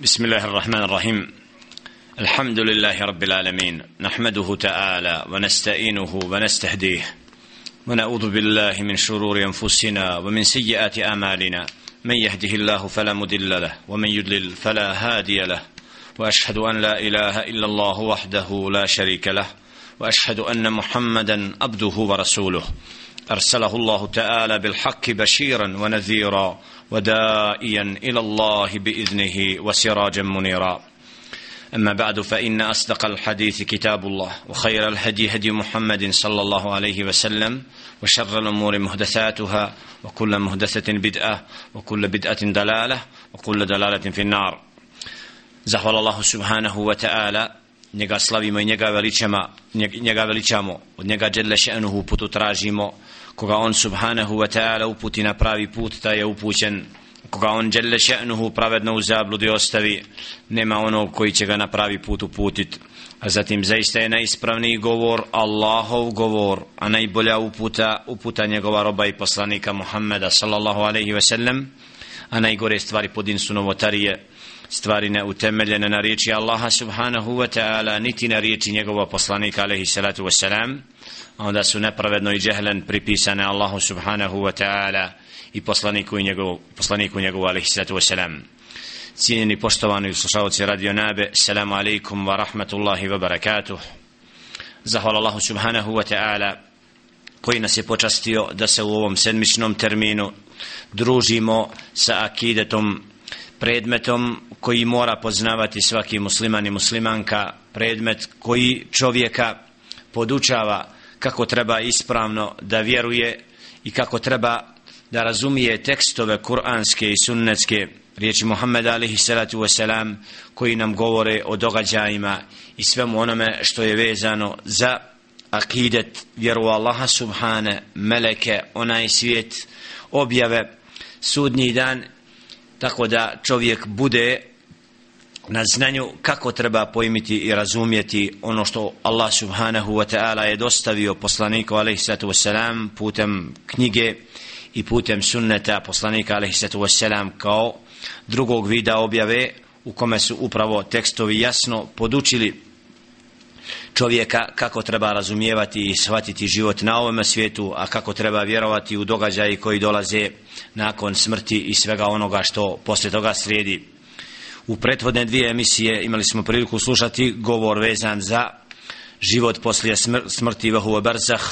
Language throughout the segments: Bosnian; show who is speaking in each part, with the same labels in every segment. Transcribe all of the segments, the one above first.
Speaker 1: بسم الله الرحمن الرحيم. الحمد لله رب العالمين. نحمده تعالى ونستعينه ونستهديه. ونعوذ بالله من شرور أنفسنا ومن سيئات أعمالنا. من يهده الله فلا مضل له ومن يضلل فلا هادي له. وأشهد أن لا إله إلا الله وحده لا شريك له. وأشهد أن محمدا عبده ورسوله. أرسله الله تعالى بالحق بشيرا ونذيرا ودائيا إلى الله بإذنه وسراجا منيرا. أما بعد فإن أصدق الحديث كتاب الله وخير الهدي هدي محمد صلى الله عليه وسلم وشر الأمور محدثاتها وكل محدثه بدعة وكل بدعة دلالة وكل دلالة في النار. زحول الله سبحانه وتعالى njega slavimo i njega veličamo, njega veličamo, od njega dželle še'nuhu putu tražimo, koga on subhanahu wa ta'ala uputi na pravi put, ta je upućen, koga on dželle še'nuhu pravedno u zabludi ostavi, nema onog koji će ga na pravi put uputit. A zatim zaista je najispravniji govor Allahov govor, a najbolja uputa, uputa njegova roba i poslanika Muhammeda sallallahu alaihi ve sellem, a najgore stvari pod insu novotarije, stvari ne utemeljene na riječi Allaha subhanahu wa ta'ala niti na riječi njegova poslanika alaihi salatu wa salam onda su nepravedno i džehlen pripisane Allahu subhanahu wa ta'ala i poslaniku i njegov, poslaniku njegovu alaihi sallatu wa salam cijenjeni poštovani slušalci radio nabe selamu alaikum wa rahmatullahi wa barakatuh. Zahvala Allahu subhanahu wa ta'ala koji nas je počastio da se u ovom sedmičnom terminu družimo sa akidetom predmetom koji mora poznavati svaki musliman i muslimanka predmet koji čovjeka podučava kako treba ispravno da vjeruje i kako treba da razumije tekstove kuranske i sunnetske riječi Muhammed alihi salatu wasalam koji nam govore o događajima i svemu onome što je vezano za akidet vjeru Allaha subhane meleke onaj svijet objave sudnji dan tako da čovjek bude na znanju kako treba pojmiti i razumjeti ono što Allah subhanahu wa ta'ala je dostavio poslaniku alaihi sallatu wasalam putem knjige i putem sunneta poslanika alaihi sallatu wasalam kao drugog vida objave u kome su upravo tekstovi jasno podučili čovjeka kako treba razumijevati i shvatiti život na ovom svijetu, a kako treba vjerovati u događaje koji dolaze nakon smrti i svega onoga što poslije toga slijedi. U prethodne dvije emisije imali smo priliku slušati govor vezan za život poslije smrti Vahuva Barzah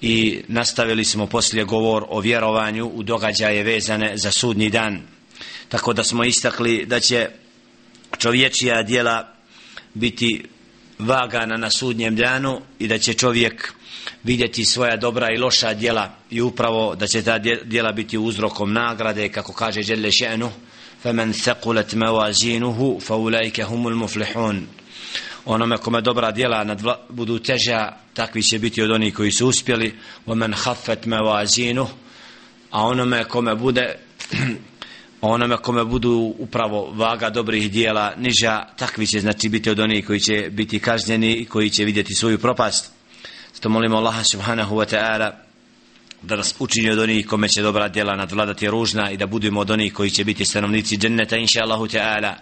Speaker 1: i nastavili smo poslije govor o vjerovanju u događaje vezane za sudni dan. Tako da smo istakli da će čovječija dijela biti vagana na sudnjem danu i da će čovjek vidjeti svoja dobra i loša djela i upravo da će ta djela biti uzrokom nagrade kako kaže Đerle še'nu فَمَنْ ثَقُلَتْ مَوَازِينُهُ فَأُولَيْكَ هُمُ الْمُفْلِحُونَ onome kome dobra djela nadvla, budu teža takvi će biti od onih koji su uspjeli وَمَنْ خَفَتْ مَوَازِينُهُ a onome kome bude onome kome budu upravo vaga dobrih dijela niža, takvi će znači biti od onih koji će biti kažnjeni i koji će vidjeti svoju propast. Zato molimo Allaha subhanahu wa ta'ala da nas učini od onih kome će dobra djela nadvladati ružna i da budemo od onih koji će biti stanovnici dženneta inša Allahu ta'ala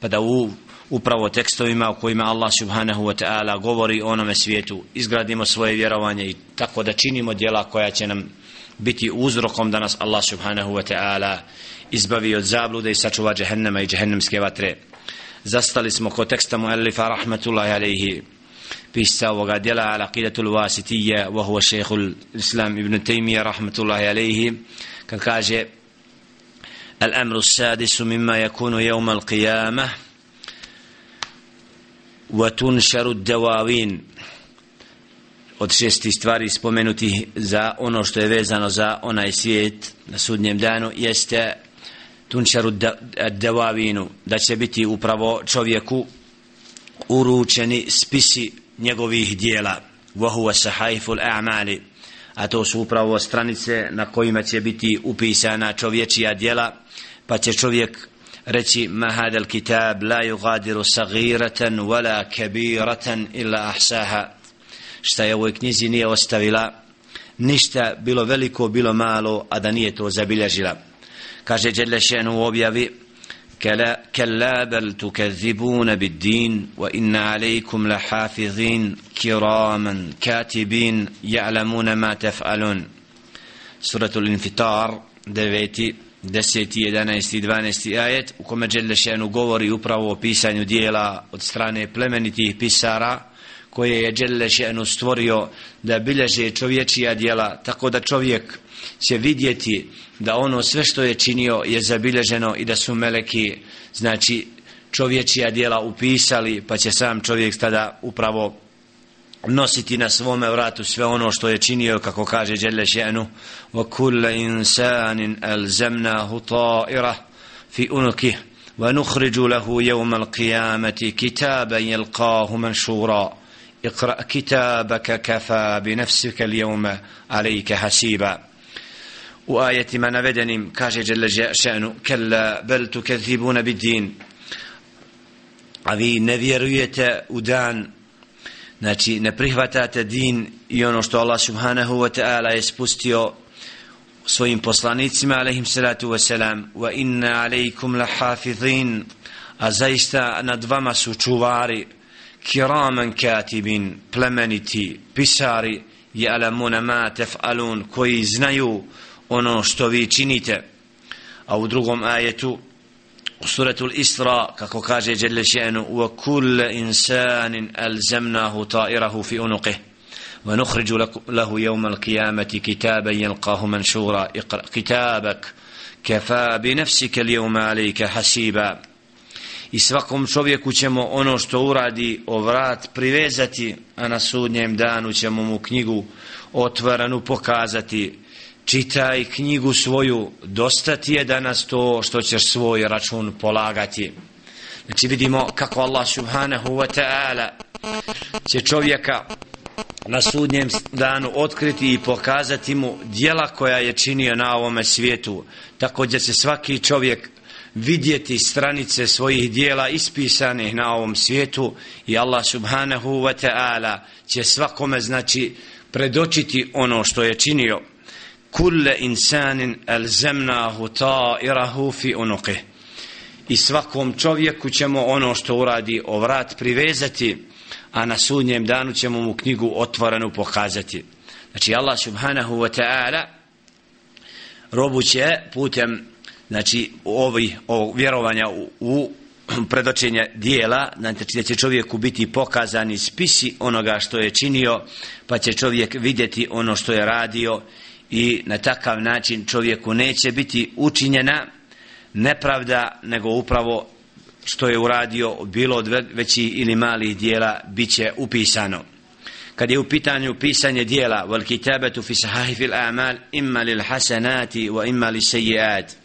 Speaker 1: pa da u upravo tekstovima u kojima Allah subhanahu wa ta'ala govori o onome svijetu izgradimo svoje vjerovanje i tako da činimo djela koja će nam biti uzrokom da nas Allah subhanahu wa ta'ala izbavi od zablude i sačuva džehennema i džehennemske vatre. Zastali smo kod teksta muallifa rahmatullahi alaihi pisca ovoga djela ala qidatul wasitija wa huwa šehhul islam ibn Taymiya rahmatullahi alaihi kad kaže الأمر السادس مما يكون يوم القيامة وتنشر الدواوين od šesti stvari spomenuti za ono što je vezano za onaj svijet na sudnjem danu jeste tunčaru devavinu da će biti upravo čovjeku uručeni spisi njegovih dijela. Vahuva sahajful a'mali. A to su upravo stranice na kojima će biti upisana čovječija dijela pa će čovjek reći ma hadal kitab la yugadiru sagiratan wala kabiratan illa ahsaha. Šta je ovoj knjizi nije ostavila ništa bilo veliko bilo malo a da nije to zabilježila. Kaže Đelešen u objavi كلا, كلا بل تكذبون بالدين وإن عليكم لحافظين كراما كاتبين يعلمون ما تفعلون سورة الانفطار دفيتي 10. 11. i 12. ajet u kome Đelešenu govori upravo o pisanju dijela od strane plemenitih pisara koje je Đelešenu stvorio da bilježe čovječija dijela tako da čovjek će vidjeti da ono sve što je činio je zabilježeno i da su meleki znači čovječija dijela upisali pa će sam čovjek tada upravo nositi na svome vratu sve ono što je činio kako kaže Đelle še'nu wa kulla insanin alzamnahu ta'ira fi unukih wa nukhriju lahu jevma al-qiyamati kitaban اقرأ كتابك كفى بنفسك اليوم عليك حسيبا وآية ما نvedenim kaže جل شأنه كلا بل تكذبون بالدين a vi ne vjerujete u dan znači ne prihvatate din i ono što Allah subhanahu wa ta'ala je spustio svojim poslanicima alaihim salatu wa salam wa inna alaikum la hafidhin a zaista nad vama su čuvari كراما كاتبين بلمنتي بساري يعلمون ما تفعلون koji znaju ono što vi činite a u drugom ajetu u suratu al-Isra kako kaže dželle šanu wa kull insanin alzamnahu ta'irahu fi unuqih wa nukhriju lahu yawm al-qiyamati kitaban yalqahu manshura iqra kitabak kafa bi nafsika al-yawma alayka hasiba i svakom čovjeku ćemo ono što uradi o vrat privezati, a na sudnjem danu ćemo mu knjigu otvorenu pokazati čitaj knjigu svoju, dosta ti je danas to što ćeš svoj račun polagati. Znači vidimo kako Allah subhanahu wa ta'ala će čovjeka na sudnjem danu otkriti i pokazati mu dijela koja je činio na ovome svijetu. Tako da će svaki čovjek vidjeti stranice svojih dijela ispisanih na ovom svijetu i Allah subhanahu wa ta'ala će svakome znači predočiti ono što je činio. Kulle insanin elzemnahu ta'irahu fi unuqih. I svakom čovjeku ćemo ono što uradi o vrat privezati a na sudnjem danu ćemo mu knjigu otvorenu pokazati. Znači Allah subhanahu wa ta'ala robu će putem znači ovi, ovog vjerovanja u, u predočenja dijela, znači da će čovjeku biti pokazani spisi onoga što je činio, pa će čovjek vidjeti ono što je radio i na takav način čovjeku neće biti učinjena nepravda nego upravo što je uradio bilo od većih ili malih dijela bit će upisano. Kad je u pitanju pisanje dijela wal kitabatu fi sahifi amal imma lil hasanati wa imma li sayyi'at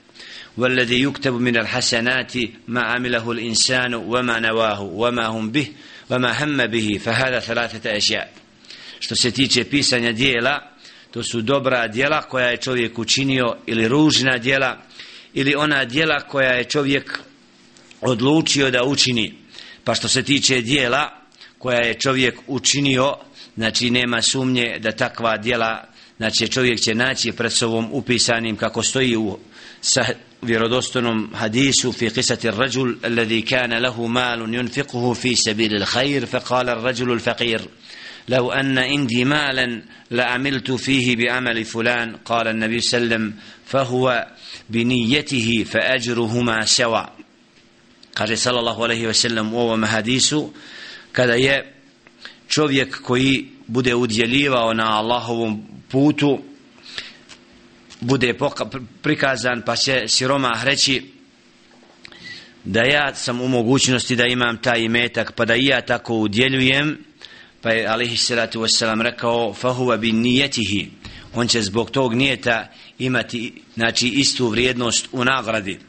Speaker 1: والذي يكتب من الحسنات ما عمله الإنسان وما نواه وما هم به وما هم به فهذا ثلاثة أشياء što se tiče pisanja dijela to su dobra djela koja je čovjek učinio ili ružna djela ili ona djela koja je čovjek odlučio da učini pa što se tiče djela koja je čovjek učinio znači nema sumnje da takva djela znači čovjek će naći pred sobom upisanim kako stoji u sa فيرودوستونوم حديث في قصة الرجل الذي كان له مال ينفقه في سبيل الخير فقال الرجل الفقير لو أن عندي مالا لعملت فيه بعمل فلان قال النبي صلى الله عليه وسلم فهو بنيته فأجرهما سوى قال صلى الله عليه وسلم وهو محاديث كذا يا čovjek koji bude udjeljivao na الله putu bude prikazan pa će siroma reći da ja sam u mogućnosti da imam taj imetak pa da i ja tako udjeljujem. Pa je alihi salatu wasalam rekao fahuva bi nijetihi on će zbog tog nijeta imati znači istu vrijednost u nagradi.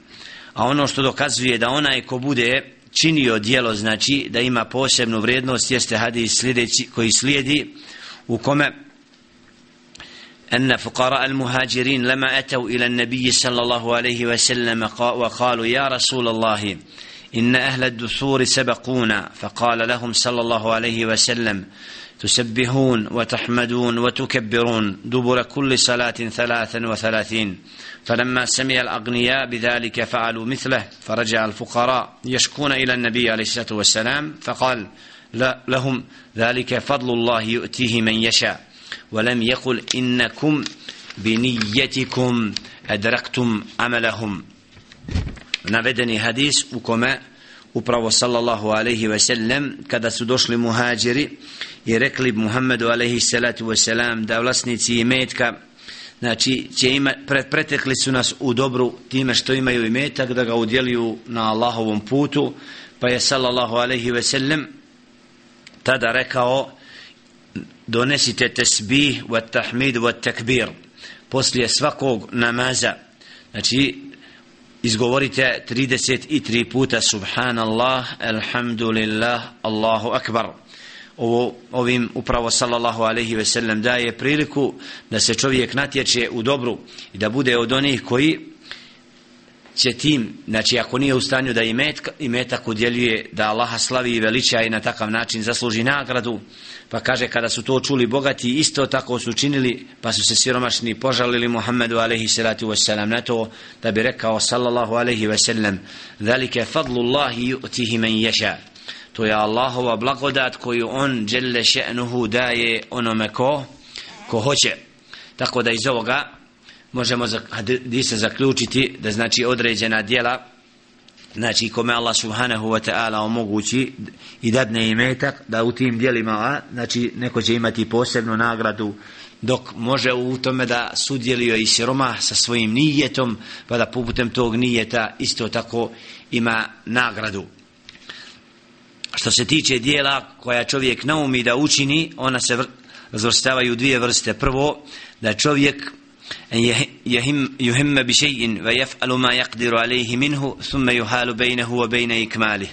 Speaker 1: A ono što dokazuje da onaj ko bude činio dijelo znači da ima posebnu vrijednost jeste hadis sljedeći koji slijedi u kome أن فقراء المهاجرين لما أتوا إلى النبي صلى الله عليه وسلم وقالوا يا رسول الله إن أهل الدثور سبقونا فقال لهم صلى الله عليه وسلم تسبحون وتحمدون وتكبرون دبر كل صلاة ثلاثا وثلاثين فلما سمع الأغنياء بذلك فعلوا مثله فرجع الفقراء يشكون إلى النبي عليه الصلاة والسلام فقال لهم ذلك فضل الله يؤتيه من يشاء ولم يقل إنكم بنيتكم أدركتم عملهم navedeni hadis u kome upravo sallallahu alaihi ve sellem kada su došli muhađiri i rekli Muhammedu alaihi salatu ve selam da vlasnici imetka znači će ima, pre, pretekli su nas u dobru time što imaju imetak da ga udjeljuju na Allahovom putu pa je sallallahu alaihi ve sellem tada rekao donesite tesbih wa tahmid wa takbir. Poslije svakog namaza. Znači izgovorite 33 puta subhanallah alhamdulillah Allahu akbar. Ovo, ovim upravo sallallahu alejhi ve sellem daje priliku da se čovjek natječe u dobru i da bude od onih koji će tim, znači ako nije u stanju da imet, imetak udjeljuje da Allaha slavi i veliča i na takav način zasluži nagradu pa kaže kada su to čuli bogati isto tako su činili pa su se siromašni požalili Muhammedu alaihi salatu wasalam na to da bi rekao sallallahu alaihi wasallam dhalike fadlullahi yu'tihi man yasha. To je Allahova blagodat koju on dželle še'nuhu daje onome ko ko hoće. Tako da iz ovoga možemo hadise se zaključiti da znači određena djela znači kome Allah subhanahu wa ta'ala omogući i dadne imetak da u tim djelima znači neko će imati posebnu nagradu dok može u tome da sudjelio i siroma sa svojim nijetom pa da putem tog nijeta isto tako ima nagradu. Što se tiče dijela koja čovjek naumi da učini ona se razvrstavaju dvije vrste. Prvo da čovjek أن يهم, يهم بشيء ويفعل ما يقدر عليه منه ثم يحال بينه وبين إكماله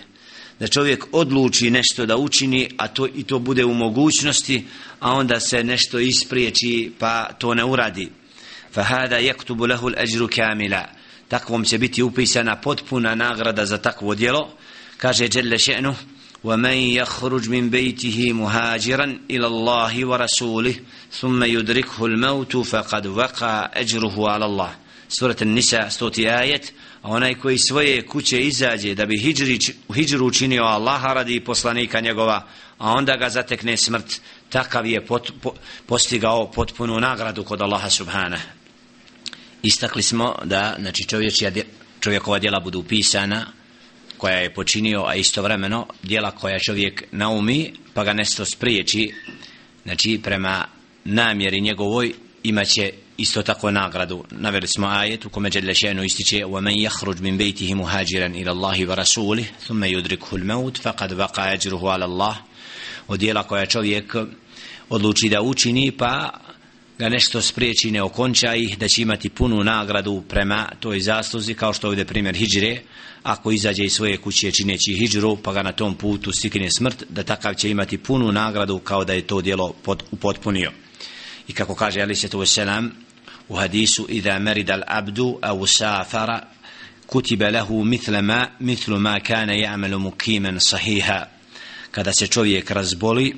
Speaker 1: da čovjek odluči nešto da učini a to i to bude u mogućnosti a onda se nešto ispriječi pa to ne uradi fa hada yaktubu lahu al-ajru kamila takvom će biti upisana potpuna nagrada za takvo djelo kaže dželle še'nu ومن يخرج من بيته مهاجرا إلى الله ورسوله ثم يدركه الموت فقد وقع أجره على الله سورة النساء ستوتي آية onaj koji svoje kuće izađe da bi hijri, hijru učinio Allaha radi poslanika njegova a onda ga zatekne smrt takav je pot, po, postigao potpunu nagradu kod Allaha subhana istakli smo da znači čovječija, čovjekova djela budu upisana koja je počinio, a istovremeno dijela koja čovjek naumi, pa ga nesto spriječi, znači prema namjeri njegovoj imaće isto tako nagradu. Naveli smo ajet u kome Đelešenu ističe وَمَنْ يَخْرُجْ مِنْ بَيْتِهِ مُهَاجِرًا إِلَى اللَّهِ وَرَسُولِهِ ثُمَّ يُدْرِكُهُ الْمَوْتِ فَقَدْ وَقَا أَجْرُهُ عَلَى اللَّهِ od dijela koja čovjek odluči da učini pa ga nešto spriječi ne okonča ih da će imati punu nagradu prema toj zasluzi kao što ovdje primjer hijđre. Ako izađe iz svoje kuće čineći hijđru pa ga na tom putu stikne smrt da takav će imati punu nagradu kao da je to djelo pod, upotpunio. I kako kaže Ali se Veselam selam u hadisu idha merid al abdu au safara kutiba lahu mithla ma mithlu ma kana ja'malu mukimen sahiha. Kada se čovjek razboli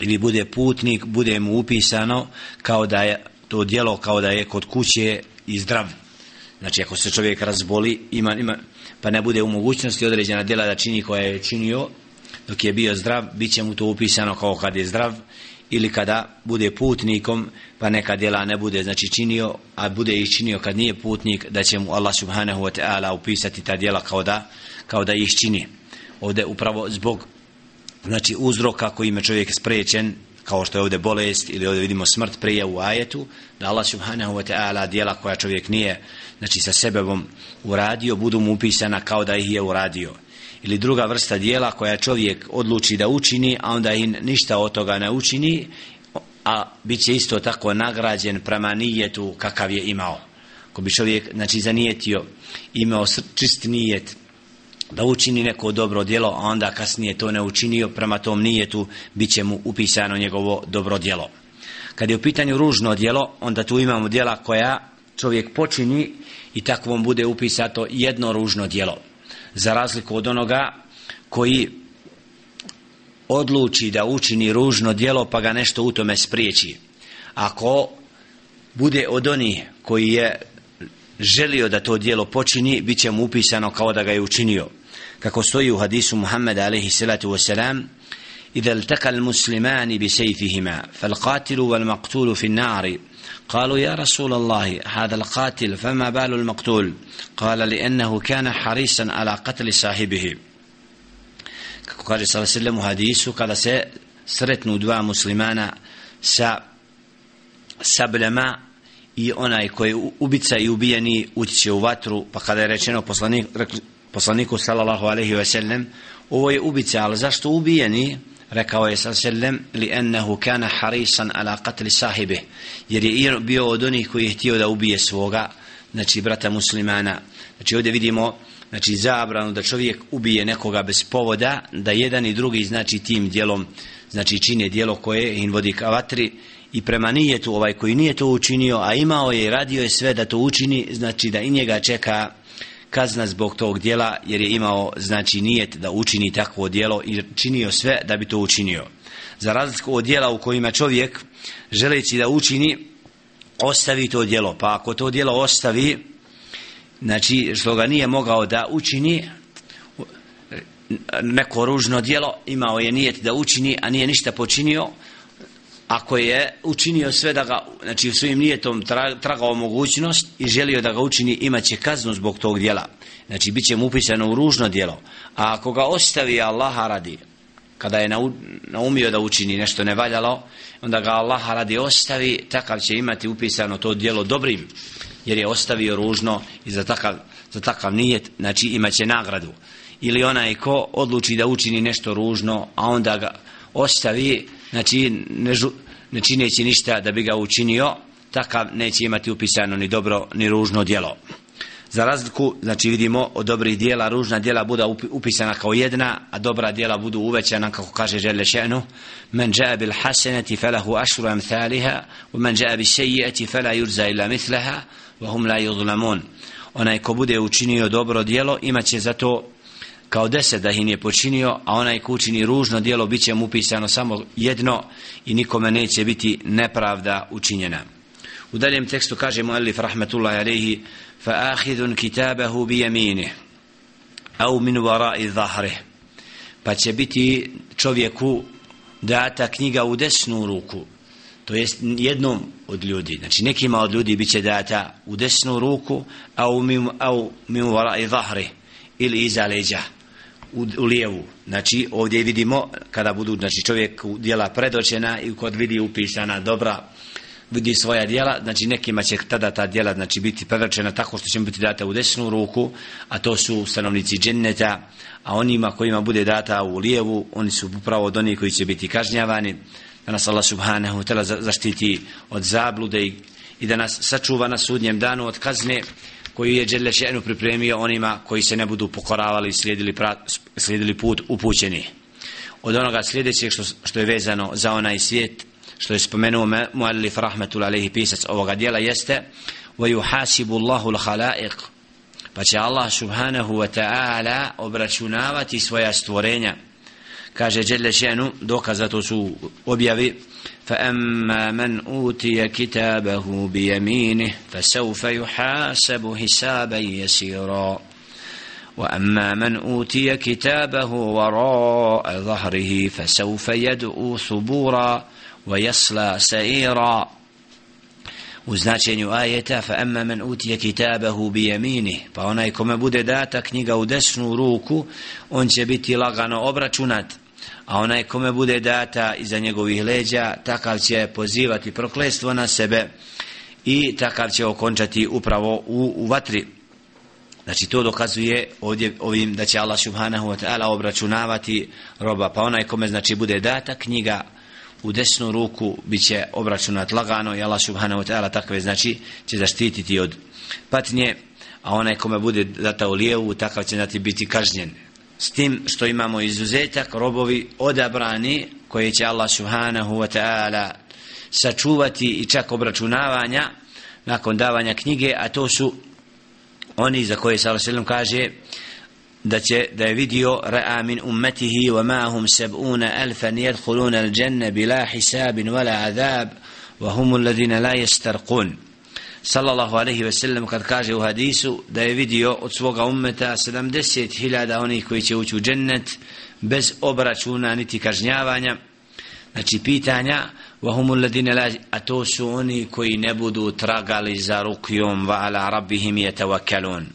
Speaker 1: ili bude putnik, bude mu upisano kao da je to djelo kao da je kod kuće i zdrav. Znači ako se čovjek razboli, ima, ima, pa ne bude u mogućnosti određena djela da čini koja je činio dok je bio zdrav, bit će mu to upisano kao kad je zdrav ili kada bude putnikom pa neka djela ne bude znači činio a bude ih činio kad nije putnik da će mu Allah subhanahu wa ta'ala upisati ta djela kao da, kao da ih čini ovdje upravo zbog znači uzroka koji ima čovjek sprečen kao što je ovdje bolest ili ovdje vidimo smrt prije u ajetu da Allah subhanahu wa ta'ala dijela koja čovjek nije znači sa sebebom uradio budu mu upisana kao da ih je uradio. Ili druga vrsta dijela koja čovjek odluči da učini a onda i ništa od toga ne učini a bit će isto tako nagrađen prema nijetu kakav je imao. Ko bi čovjek znači zanijetio imao čist nijet da učini neko dobro djelo, a onda kasnije to ne učinio, prema tom nijetu bit će mu upisano njegovo dobro djelo. Kad je u pitanju ružno djelo, onda tu imamo djela koja čovjek počini i takvom bude upisato jedno ružno djelo. Za razliku od onoga koji odluči da učini ružno djelo pa ga nešto u tome spriječi ako bude od onih koji je želio da to djelo počini bit će mu upisano kao da ga je učinio kako stoji u hadisu Muhammeda alaihi salatu wasalam إذا التقى المسلمان بسيفهما فالقاتل والمقتول في النار قالوا يا رسول الله هذا القاتل فما بال المقتول قال لأنه كان حريصا على قتل صاحبه قال صلى الله عليه وسلم حديث قال سرتنو دوا مسلمانا sa sabljama i onaj koji je ubica i ubijeni utiće u vatru pa kada je rečeno poslanik, poslaniku sallallahu alaihi wa sallam ovo je ubica ali zašto ubijeni? Rekao je sallam li ennehu kana harisan ala qatli sahibe jer je bio od onih koji je htio da ubije svoga znači brata muslimana. Znači ovdje vidimo znači zabranu da čovjek ubije nekoga bez povoda da jedan i drugi znači tim dijelom znači čine dijelo koje in vodi ka vatri i prema nijetu ovaj koji nije to učinio a imao je i radio je sve da to učini znači da i njega čeka kazna zbog tog dijela jer je imao znači nijet da učini takvo dijelo i činio sve da bi to učinio. Za razliku od dijela u kojima čovjek želeći da učini ostavi to dijelo pa ako to dijelo ostavi znači što ga nije mogao da učini neko ružno dijelo imao je nijet da učini a nije ništa počinio ako je učinio sve da ga, znači u svojim nijetom tragao mogućnost i želio da ga učini, imaće kaznu zbog tog dijela. Znači, bit će mu upisano u ružno dijelo. A ako ga ostavi Allaha radi, kada je naumio da učini nešto nevaljalo, onda ga Allaha radi ostavi, takav će imati upisano to dijelo dobrim, jer je ostavio ružno i za takav, za takav nijet, znači imaće nagradu. Ili onaj ko odluči da učini nešto ružno, a onda ga ostavi, znači ne, žu, ne čineći ništa da bi ga učinio, takav neće imati upisano ni dobro ni ružno djelo. Za razliku, znači vidimo od dobrih djela ružna djela budu upisana kao jedna, a dobra djela budu uvećana, kako kaže Žele Še'nu, men ja'a bil hasenati falahu ašru amthaliha, u men ja'a bil sejijati fala yurza ila mithlaha, wa hum la yudlamun. Onaj ko bude učinio dobro djelo imaće za to kao deset da ih nije počinio, a onaj ko učini ružno dijelo bit će mu upisano samo jedno i nikome neće biti nepravda učinjena. U daljem tekstu kaže mu Elif rahmetullahi alaihi fa ahidun kitabahu bi jemine au min varai zahre pa će biti čovjeku data knjiga u desnu ruku to jest jednom od ljudi. Znači nekima od ljudi biće data u desnu ruku au min, au min i zahre ili iza leđa u, u lijevu. Znači, ovdje vidimo, kada budu, znači, čovjek dijela predočena i kod vidi upisana dobra, vidi svoja dijela, znači, nekima će tada ta dijela, znači, biti predočena tako što će biti data u desnu ruku, a to su stanovnici dženneta, a onima kojima bude data u lijevu, oni su upravo od onih koji će biti kažnjavani, da nas Allah subhanahu tela zaštiti od zablude i, i da nas sačuva na sudnjem danu od kazne, koju je Đele Še'nu pripremio onima koji se ne budu pokoravali i slijedili, pra, slijedili put upućeni. Od onoga sljedećeg što, što je vezano za onaj svijet, što je spomenuo Muallif Rahmetul Alehi pisac ovoga dijela jeste وَيُحَاسِبُ اللَّهُ الْحَلَائِقِ pa će Allah subhanahu wa ta'ala obračunavati svoja stvorenja kaže Đele Še'nu dokaz za to su objavi فأما من أوتي كتابه بيمينه فسوف يحاسب حسابا يسيرا وأما من أوتي كتابه وراء ظهره فسوف يدعو ثبورا ويصلى سعيرا u značenju ajeta fa amma man utiya kitabahu bi yamini pa onaj kome bude data knjiga u desnu ruku on će biti lagano obračunat a onaj kome bude data iza njegovih leđa, takav će pozivati proklestvo na sebe i takav će okončati upravo u, u vatri. Znači to dokazuje ovdje ovim da će Allah subhanahu wa ta'ala obračunavati roba, pa onaj kome znači bude data knjiga u desnu ruku bit će obračunat lagano i Allah subhanahu wa ta'ala takve znači će zaštititi od patnje, a onaj kome bude data u lijevu, takav će znači biti kažnjen s tim što imamo izuzetak robovi odabrani koje će Allah subhanahu wa ta'ala sačuvati i čak obračunavanja nakon davanja knjige a to su oni za koje sallallahu alejhi kaže
Speaker 2: da će da je vidio ra'a min ummatihi wa ma'hum sab'una alfan yadkhuluna al-janna bila hisabin wala azab wa hum alladhina la yastarqun sallallahu alaihi ve sellem kad kaže u hadisu da je vidio od svoga ummeta 70.000 onih koji će ući u džennet bez obračuna niti kažnjavanja znači pitanja وهم الذين لا أتوسوني كوي نبدو ترغالي za rukjom wa ala rabbihim yatawakkalun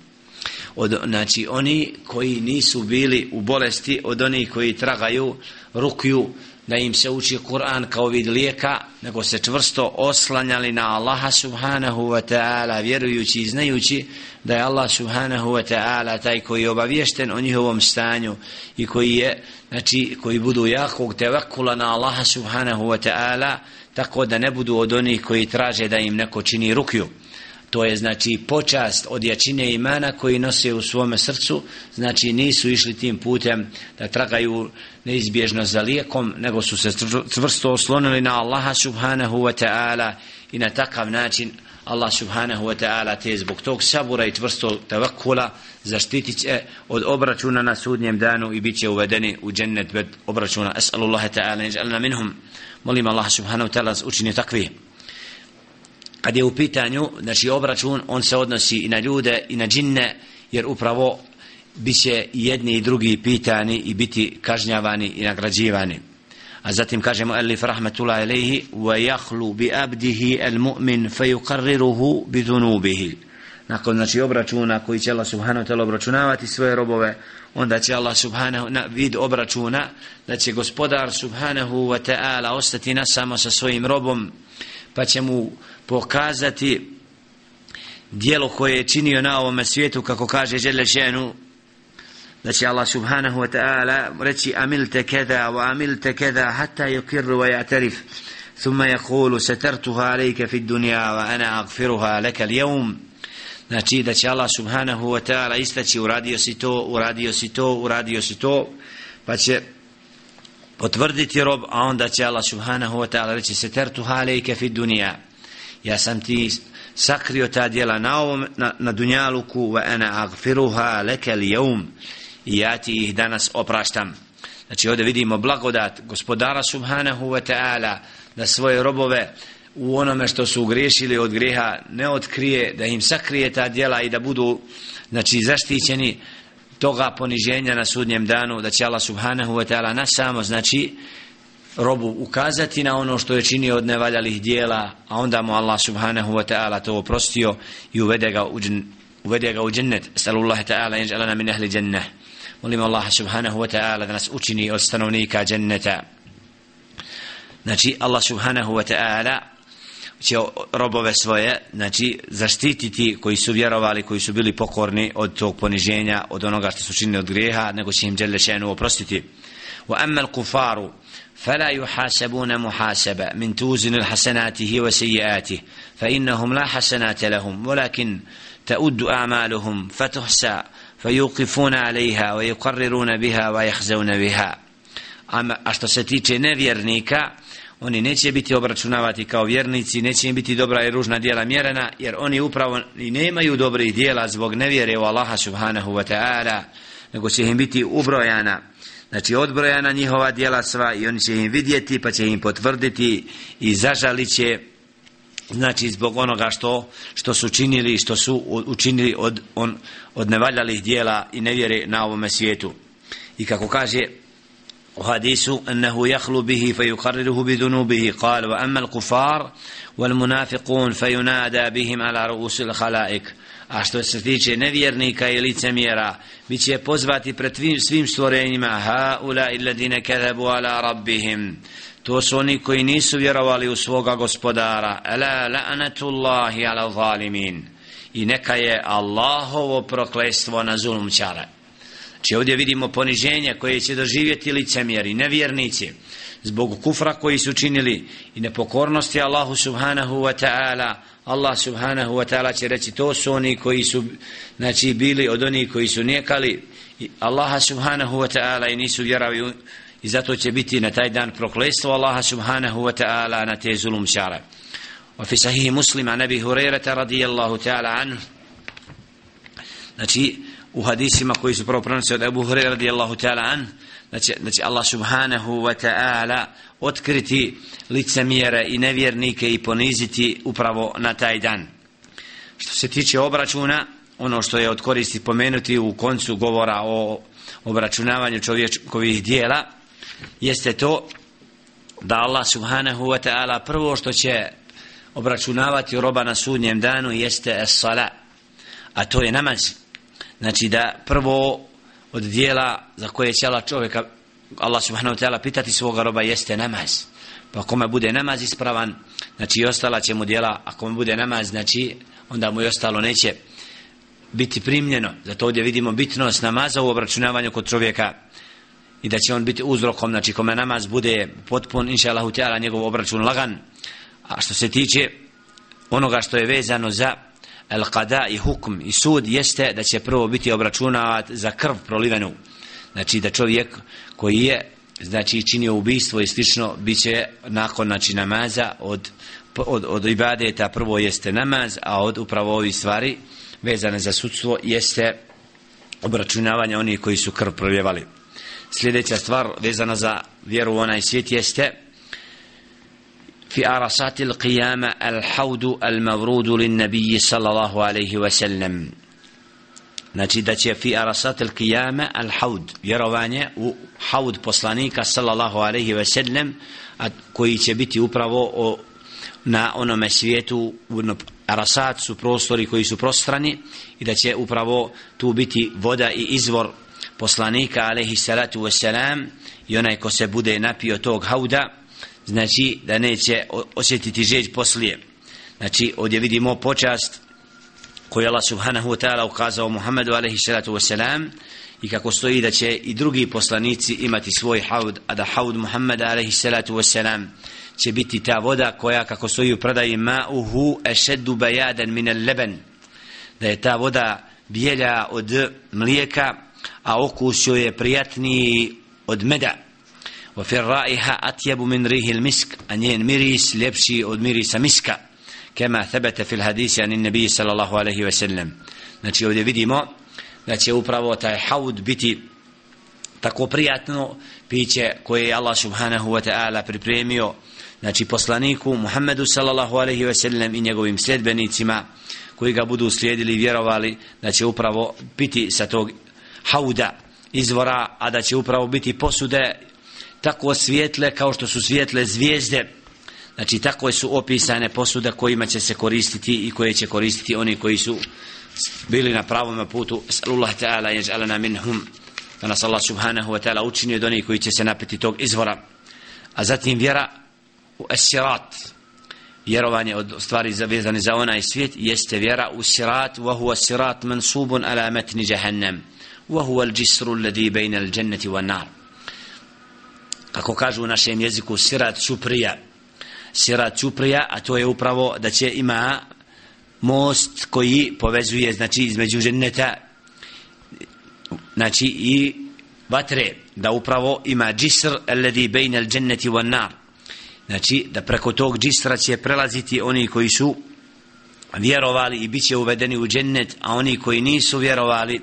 Speaker 2: od znači oni koji nisu bili u bolesti od onih koji tragaju rukju da im se uči Kur'an kao vid lijeka nego se čvrsto oslanjali na Allaha subhanahu wa ta'ala vjerujući i znajući da je Allah subhanahu wa ta'ala taj koji je obavješten o njihovom stanju i koji je znači koji budu jakog tevakula na Allaha subhanahu wa ta'ala tako da ne budu od onih koji traže da im neko čini rukju to je znači počast od jačine imana koji nose u svome srcu. Znači nisu išli tim putem da tragaju neizbježno za lijekom nego su se čvrsto oslonili na Allaha subhanahu wa ta'ala i na takav način Allah subhanahu wa ta'ala te zbog tog sabura i čvrsto tavakula zaštitit će od obračuna na sudnjem danu i bit će uvedeni u džennet bez obračuna. As'alullaha ta'ala neđalna minhum. Molim Allah subhanahu wa ta'ala učini takvi kad je u pitanju znači obračun on se odnosi i na ljude i na džinne jer upravo bit će jedni i drugi pitani i biti kažnjavani i nagrađivani. A zatim kažemo alif rahmetullah alejhi wa yakhlu bi abdihi al mu'min fa bi dhunubihi. Nakon znači obračuna koji će Allah subhanahu wa ta'ala obračunavati svoje robove onda će Allah subhanahu na vid obračuna da će gospodar subhanahu wa ta'ala ostati na samo sa svojim robom pa će mu pokazati dijelo koje je činio na ovom svijetu kako kaže Želešenu da će Allah subhanahu wa ta'ala reći amilte keda wa amilte keda hatta yukirru wa ya'tarif ثم يقول سترتها عليك في الدنيا وأنا أغفرها لك اليوم znači da će Allah subhanahu wa ta'ala istaći uradio si to, uradio si to, uradio si to pa će potvrditi rob a onda će Allah subhanahu wa ta'ala reći setertuha alejke fi dunija ja sam ti sakrio ta djela na, ovom, na, na dunjaluku wa ana agfiruha leke li jeum i ja ti ih danas opraštam. Znači ovdje vidimo blagodat gospodara subhanahu wa ta'ala da svoje robove u onome što su griješili od grijeha ne otkrije, da im sakrije ta djela i da budu znači, zaštićeni toga poniženja na sudnjem danu, da će Allah subhanahu wa ta'ala na samo, znači, robu ukazati na ono što je činio od nevaljalih dijela, a onda mu Allah subhanahu wa ta'ala to oprostio i uvede ga u, uvede ga u džennet. Salullahi ta'ala, inž alana min ahli dženneh. Molim Allah subhanahu wa ta'ala da nas učini od stanovnika dženneta. Znači, Allah subhanahu wa ta'ala će robove svoje, znači, zaštititi koji su vjerovali, koji su bili pokorni od tog poniženja, od onoga što su činili od grijeha, nego će im dželle oprostiti. Wa amma al-kufaru فلا يحاسبون محاسبة من توزن الحسناته وسيئاته فإنهم لا حسنات لهم ولكن تؤد أعمالهم فتحسى فيوقفون عليها ويقررون بها ويخزون بها أما أشتستيتش نفيرنيكا oni neće biti obračunavati kao vjernici, neće im biti dobra i ružna dijela mjerena, jer oni upravo i nemaju dobrih dijela zbog nevjere u Allaha subhanahu wa ta'ala, nego će im biti ubrojana znači odbrojana njihova djela sva i oni će im vidjeti pa će im potvrditi i zažalit će znači zbog onoga što što su činili što su učinili od on od nevaljalih djela i nevjere na ovome svijetu. I kako kaže u hadisu ennehu yakhlu bihi fayuqarriruhu bidunubihi qala wa amma al-kufar wal munafiqun fayunada bihim ala ru'usil khalaiq A što se tiče nevjernika i licemjera, bit će pozvati pred svim stvorenjima, ha ula illadine kedebu ala rabbihim. To su oni koji nisu vjerovali u svoga gospodara. Ala la'natullahi ala zalimin. I neka je Allahovo proklestvo na zulumčare. Či znači, ovdje vidimo poniženje koje će doživjeti licemjeri, nevjernici, zbog kufra koji su činili i nepokornosti Allahu subhanahu wa ta'ala, Allah subhanahu wa ta'ala će reći to su oni koji su znači bili od onih koji su nijekali Allaha subhanahu wa ta'ala i nisu vjerovi i zato će biti na taj dan proklestvo Allaha subhanahu wa ta'ala na te zulum šara wa fi sahih muslim a nebi hurerata radijallahu ta'ala anhu. Znači u hadisima koji su prvo prenosi od Ebu Hurri radijallahu ta'ala an znači, znači Allah subhanahu wa ta'ala otkriti licemjere i nevjernike i poniziti upravo na taj dan. Što se tiče obračuna ono što je od koristi pomenuti u koncu govora o obračunavanju čovjekovih dijela jeste to da Allah subhanahu wa ta'ala prvo što će obračunavati roba na sudnjem danu jeste es-sala a to je namaz. Znači da prvo od dijela za koje će Allah čovjeka Allah subhanahu wa ta'ala pitati svoga roba jeste namaz? Pa kome bude namaz ispravan znači i ostala će mu djela ako mu bude namaz znači onda mu i ostalo neće biti primljeno. Zato ovdje vidimo bitnost namaza u obračunavanju kod čovjeka i da će on biti uzrokom znači kome namaz bude potpun inša Allah ta'ala njegov obračun lagan. A što se tiče onoga što je vezano za el qada i hukm i sud jeste da će prvo biti obračunavat za krv prolivenu. Znači da čovjek koji je znači činio ubistvo i slično bit će nakon znači namaza od, od, od ibadeta prvo jeste namaz a od upravo ovi stvari vezane za sudstvo jeste obračunavanje onih koji su krv proljevali sljedeća stvar vezana za vjeru u onaj svijet jeste في عرصات القيامة الحوض المورود للنبي صلى الله عليه وسلم znači da će fi arasat al qiyama al haud vjerovanje u haud poslanika sallallahu alejhi ve sellem koji će biti upravo o, na onome svijetu no, arasat su prostori koji su prostrani i da će upravo tu biti voda i izvor poslanika alejhi salatu ve selam i onaj ko se bude napio tog hauda znači da neće osjetiti žeđ poslije. Znači ovdje vidimo počast koju Allah subhanahu wa ta'ala ukazao Muhammedu alaihi salatu wasalam i kako stoji da će i drugi poslanici imati svoj haud a da haud Muhammeda alaihi salatu wasalam će biti ta voda koja kako stoji u predaji ma'uhu ešeddu bajadan min al leben da je ta voda bijelja od mlijeka a okus joj je prijatniji od meda وفي الرائحة أطيب من ريح المسك أن مريس لبشي أو مريس مسكا kema thabata fil hadisi an nabi sallallahu alayhi wa sallam. Znači ovdje vidimo da će upravo taj haud biti tako prijatno piće koje je Allah subhanahu wa ta'ala pripremio znači poslaniku Muhammedu sallallahu alaihi ve sellem i njegovim sljedbenicima koji ga budu slijedili i vjerovali da će upravo biti sa tog hauda izvora a da će upravo biti posude tako svijetle kao što su svijetle zvijezde znači tako su opisane posuda kojima će se koristiti i koje će koristiti oni koji su bili na pravom putu. Sallallahu ta'ala yaj'alana minhum. Da nas Allah subhanahu wa ta'ala učini od onih koji će se napiti tog izvora. A zatim vjera u esirat vjerovanje od stvari zavezane za onaj svijet jeste vjera u sirat. Wa huwa sirat mansubun ala matni jahannam. Wa huwa al-jisru alladhi bayna al-jannati wan-nar. Kako kažu u našem jeziku sirat čuprija sira čuprija a to je upravo da će ima most koji povezuje znači između ženeta znači i vatre da upravo ima džisr alladhi bejna al dženneti wan nar. Znači da preko tog džisra će prelaziti oni koji su vjerovali i bit će uvedeni u džennet a oni koji nisu vjerovali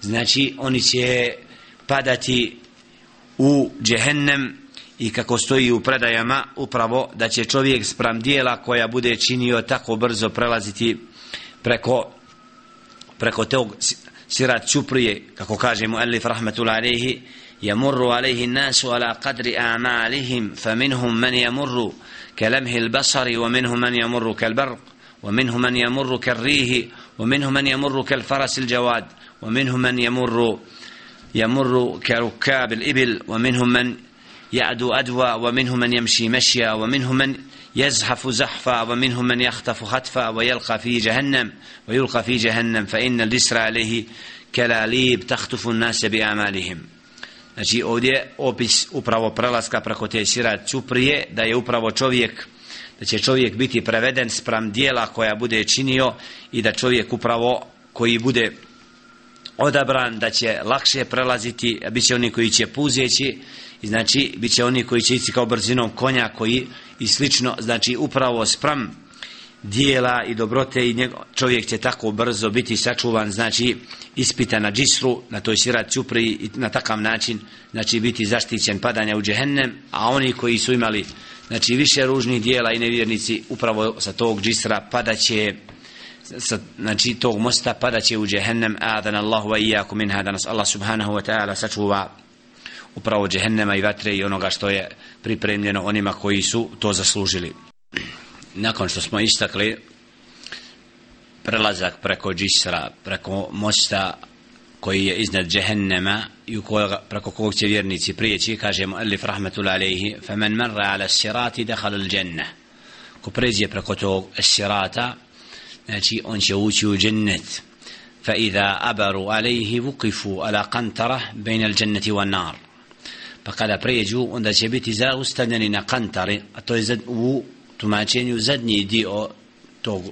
Speaker 2: znači oni će padati u džehennem i kako stoji u predajama upravo da će čovjek spram dijela koja bude činio tako brzo prelaziti preko preko tog sirat čuprije kako kaže mu Alif rahmetul alaihi يمر عليه الناس على قدر أعمالهم فمنهم من يمر كلمه البصر ومنهم من يمر كالبرق ومنهم من يمر كالريه ومنهم من يمر كالفرس الجواد ومنهم من يمر يمر كركاب الإبل ومنهم من يعدو أدوى ومنهم من يمشي مشيا ومنهم من يزحف زحفا ومنهم من يخطف خطفا ويلقى في جهنم ويلقى في جهنم فإن الجسر عليه كلاليب تخطف الناس بأعمالهم Znači ovdje opis upravo prelaska preko te sirat čuprije da je upravo čovjek da će čovjek biti preveden spram dijela koja bude činio i da čovjek upravo koji bude odabran da će lakše prelaziti, a bit će oni koji će puzeći, i znači bit će oni koji će ići kao brzinom konja koji i slično, znači upravo spram dijela i dobrote i njego, čovjek će tako brzo biti sačuvan, znači ispita na džisru, na toj sirat čupri i na takav način, znači biti zaštićen padanja u džehennem, a oni koji su imali znači više ružnih dijela i nevjernici upravo sa tog džisra padaće sa znači tog mosta padaće u džehennem. Adan Allahu wa iyyakum min hada. Nas Allah subhanahu wa ta'ala sačuva upravo džehennema i vatre i onoga što je pripremljeno onima koji su to zaslužili. Nakon što smo istakli prelazak preko džisra preko mosta koji je iznad džehennema i koga, preko kog će vjernici prijeći kaže mu alif rahmetul alaihi fa man marra ala sirati dakhala al janna ko pređe preko tog sirata znači on će ući u džennet. Fa idha abaru alaihi vukifu ala kantara bejna al dženneti wa nar pa kada pređu onda će biti zaustavljeni na kantari a to je u tumačenju zadnji dio tog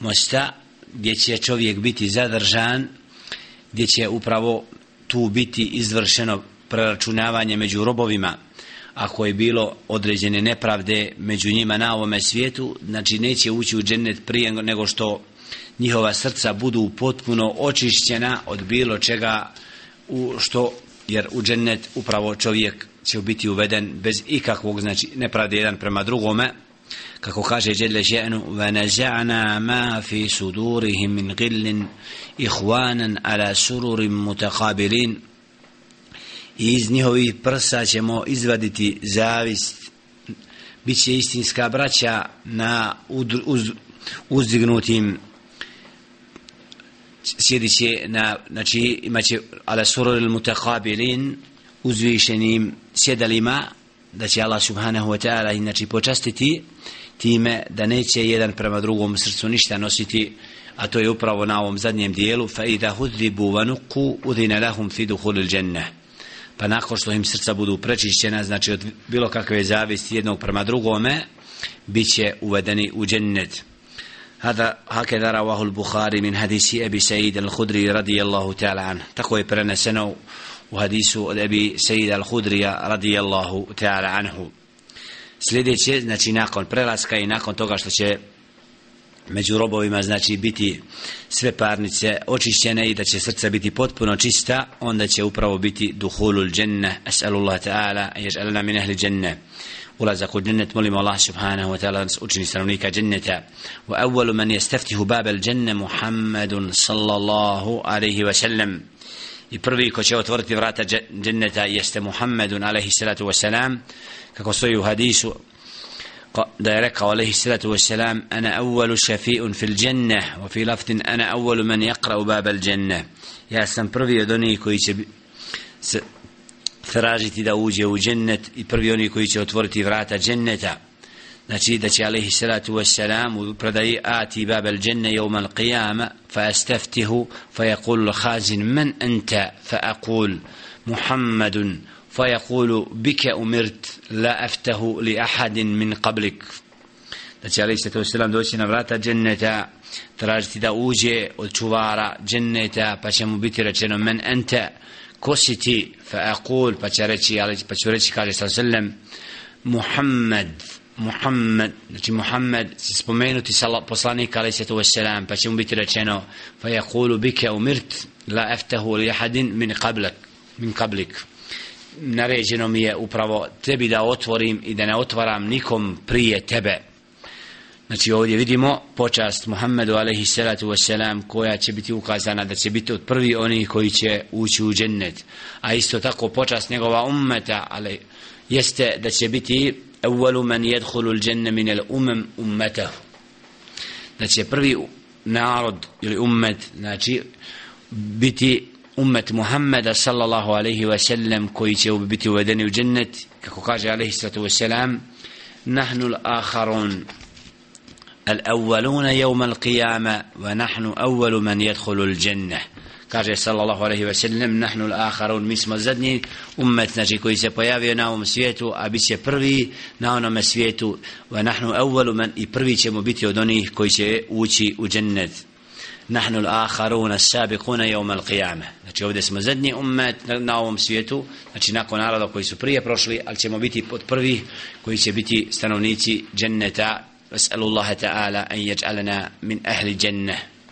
Speaker 2: mosta gdje će čovjek biti zadržan gdje će upravo tu biti izvršeno preračunavanje među robovima. Ako je bilo određene nepravde među njima na ovome svijetu znači neće ući u džennet prije nego što njihova srca budu potpuno očišćena od bilo čega u što jer u džennet upravo čovjek će biti uveden bez ikakvog znači nepravde jedan prema drugome kako kaže Jelle Ženu وَنَزَعْنَا مَا فِي سُدُورِهِمْ مِنْ غِلٍ إِخْوَانًا عَلَى سُرُرٍ مُتَقَابِلِينَ i iz njihovih prsa ćemo izvaditi zavist bit će istinska braća na uz, uzdignutim sjedit će na znači imaće ala surur il mutakabilin uzvišenim sjedalima da će Allah subhanahu wa ta'ala znači počastiti time da neće jedan prema drugom srcu ništa nositi a to je upravo na ovom zadnjem dijelu fa idha hudribu vanuku udhina lahum fi duhulil dženne pa nakon što im srca budu prečišćena znači od bilo kakve zavisti jednog prema drugome bit će uvedeni u džennet. هذا هكذا رواه البخاري من حديث أبي سعيد الخدري رضي الله تعالى عنه تقوي برنا سنو وحديث أبي سعيد الخدري رضي الله تعالى عنه sljedeće, znači nakon prelaska i nakon toga što će među robovima znači biti sve parnice očišćene i da će srca biti potpuno čista onda će upravo biti duhulul dženne as'alullah ta'ala ježalna min ahli dženne ulazak u džennet molimo Allah subhanahu wa ta'ala da nas učini stanovnika dženneta. Wa awwalu man yastaftihu bab al dženne Muhammedun sallallahu alaihi wa sallam. I prvi ko će otvoriti vrata dženneta jeste Muhammedun alaihi salatu wa salam. Kako stoji u hadisu da je rekao alaihi salatu wa salam ana awalu šafi'un fil dženne wa fi laftin ana awalu man yaqra'u babal dženne ja sam prvi od onih koji će se tražiti da uđe u džennet i prvi oni koji će otvoriti vrata dženneta. Znači da će alaihi salatu wa u predaji ati babel dženne jevman qiyama fa esteftihu fa yakul khazin men anta? Fa akul muhammadun. Fa yakulu bike umirt la aftahu li ahadin min qablik. Da će alaihi salatu wa doći na vrata dženneta tražiti da uđe od čuvara dženneta pa će mu biti rečeno men anta? Ko si ti fa aqul pa će reći pa ću reći kaže sallam Muhammed Muhammed znači Muhammed se spomenuti poslanik se to wasalam pa će mu biti rečeno fa yaqulu bika umirt la aftahu li ahadin min qablak min qablik naređeno mi je upravo tebi da otvorim i da ne otvaram nikom prije tebe. Znači ovdje vidimo počast Muhammedu alaihi salatu wasalam koja će biti ukazana da će biti od prvi oni koji će ući u džennet. A isto tako počast njegova ummeta ali jeste da će biti evvelu men jedhulu dženne min el umem ummetahu. Da će prvi narod ili ummet znači biti ummet Muhammeda sallallahu alaihi wasallam koji će biti uvedeni u džennet kako kaže alaihi salatu wasalam nahnu l'akharun الأولون يوم القيامة ونحن أول من يدخل الجنة kaže sallallahu alaihi wa sallam nahnu l'akharun mi smo zadnji ummet znači koji se pojavio na ovom svijetu a bit će prvi na onome svijetu wa nahnu awwalu man i prvi ćemo biti od onih koji će ući u džennet نحن الآخرون السابقون يوم القيامة znači ovdje smo zadnji ummet na, na ovom svijetu znači nakon naroda koji su prije prošli ali ćemo biti pod prvi koji će biti stanovnici dženneta واسأل الله تعالى أن يجعلنا من أهل الجنة.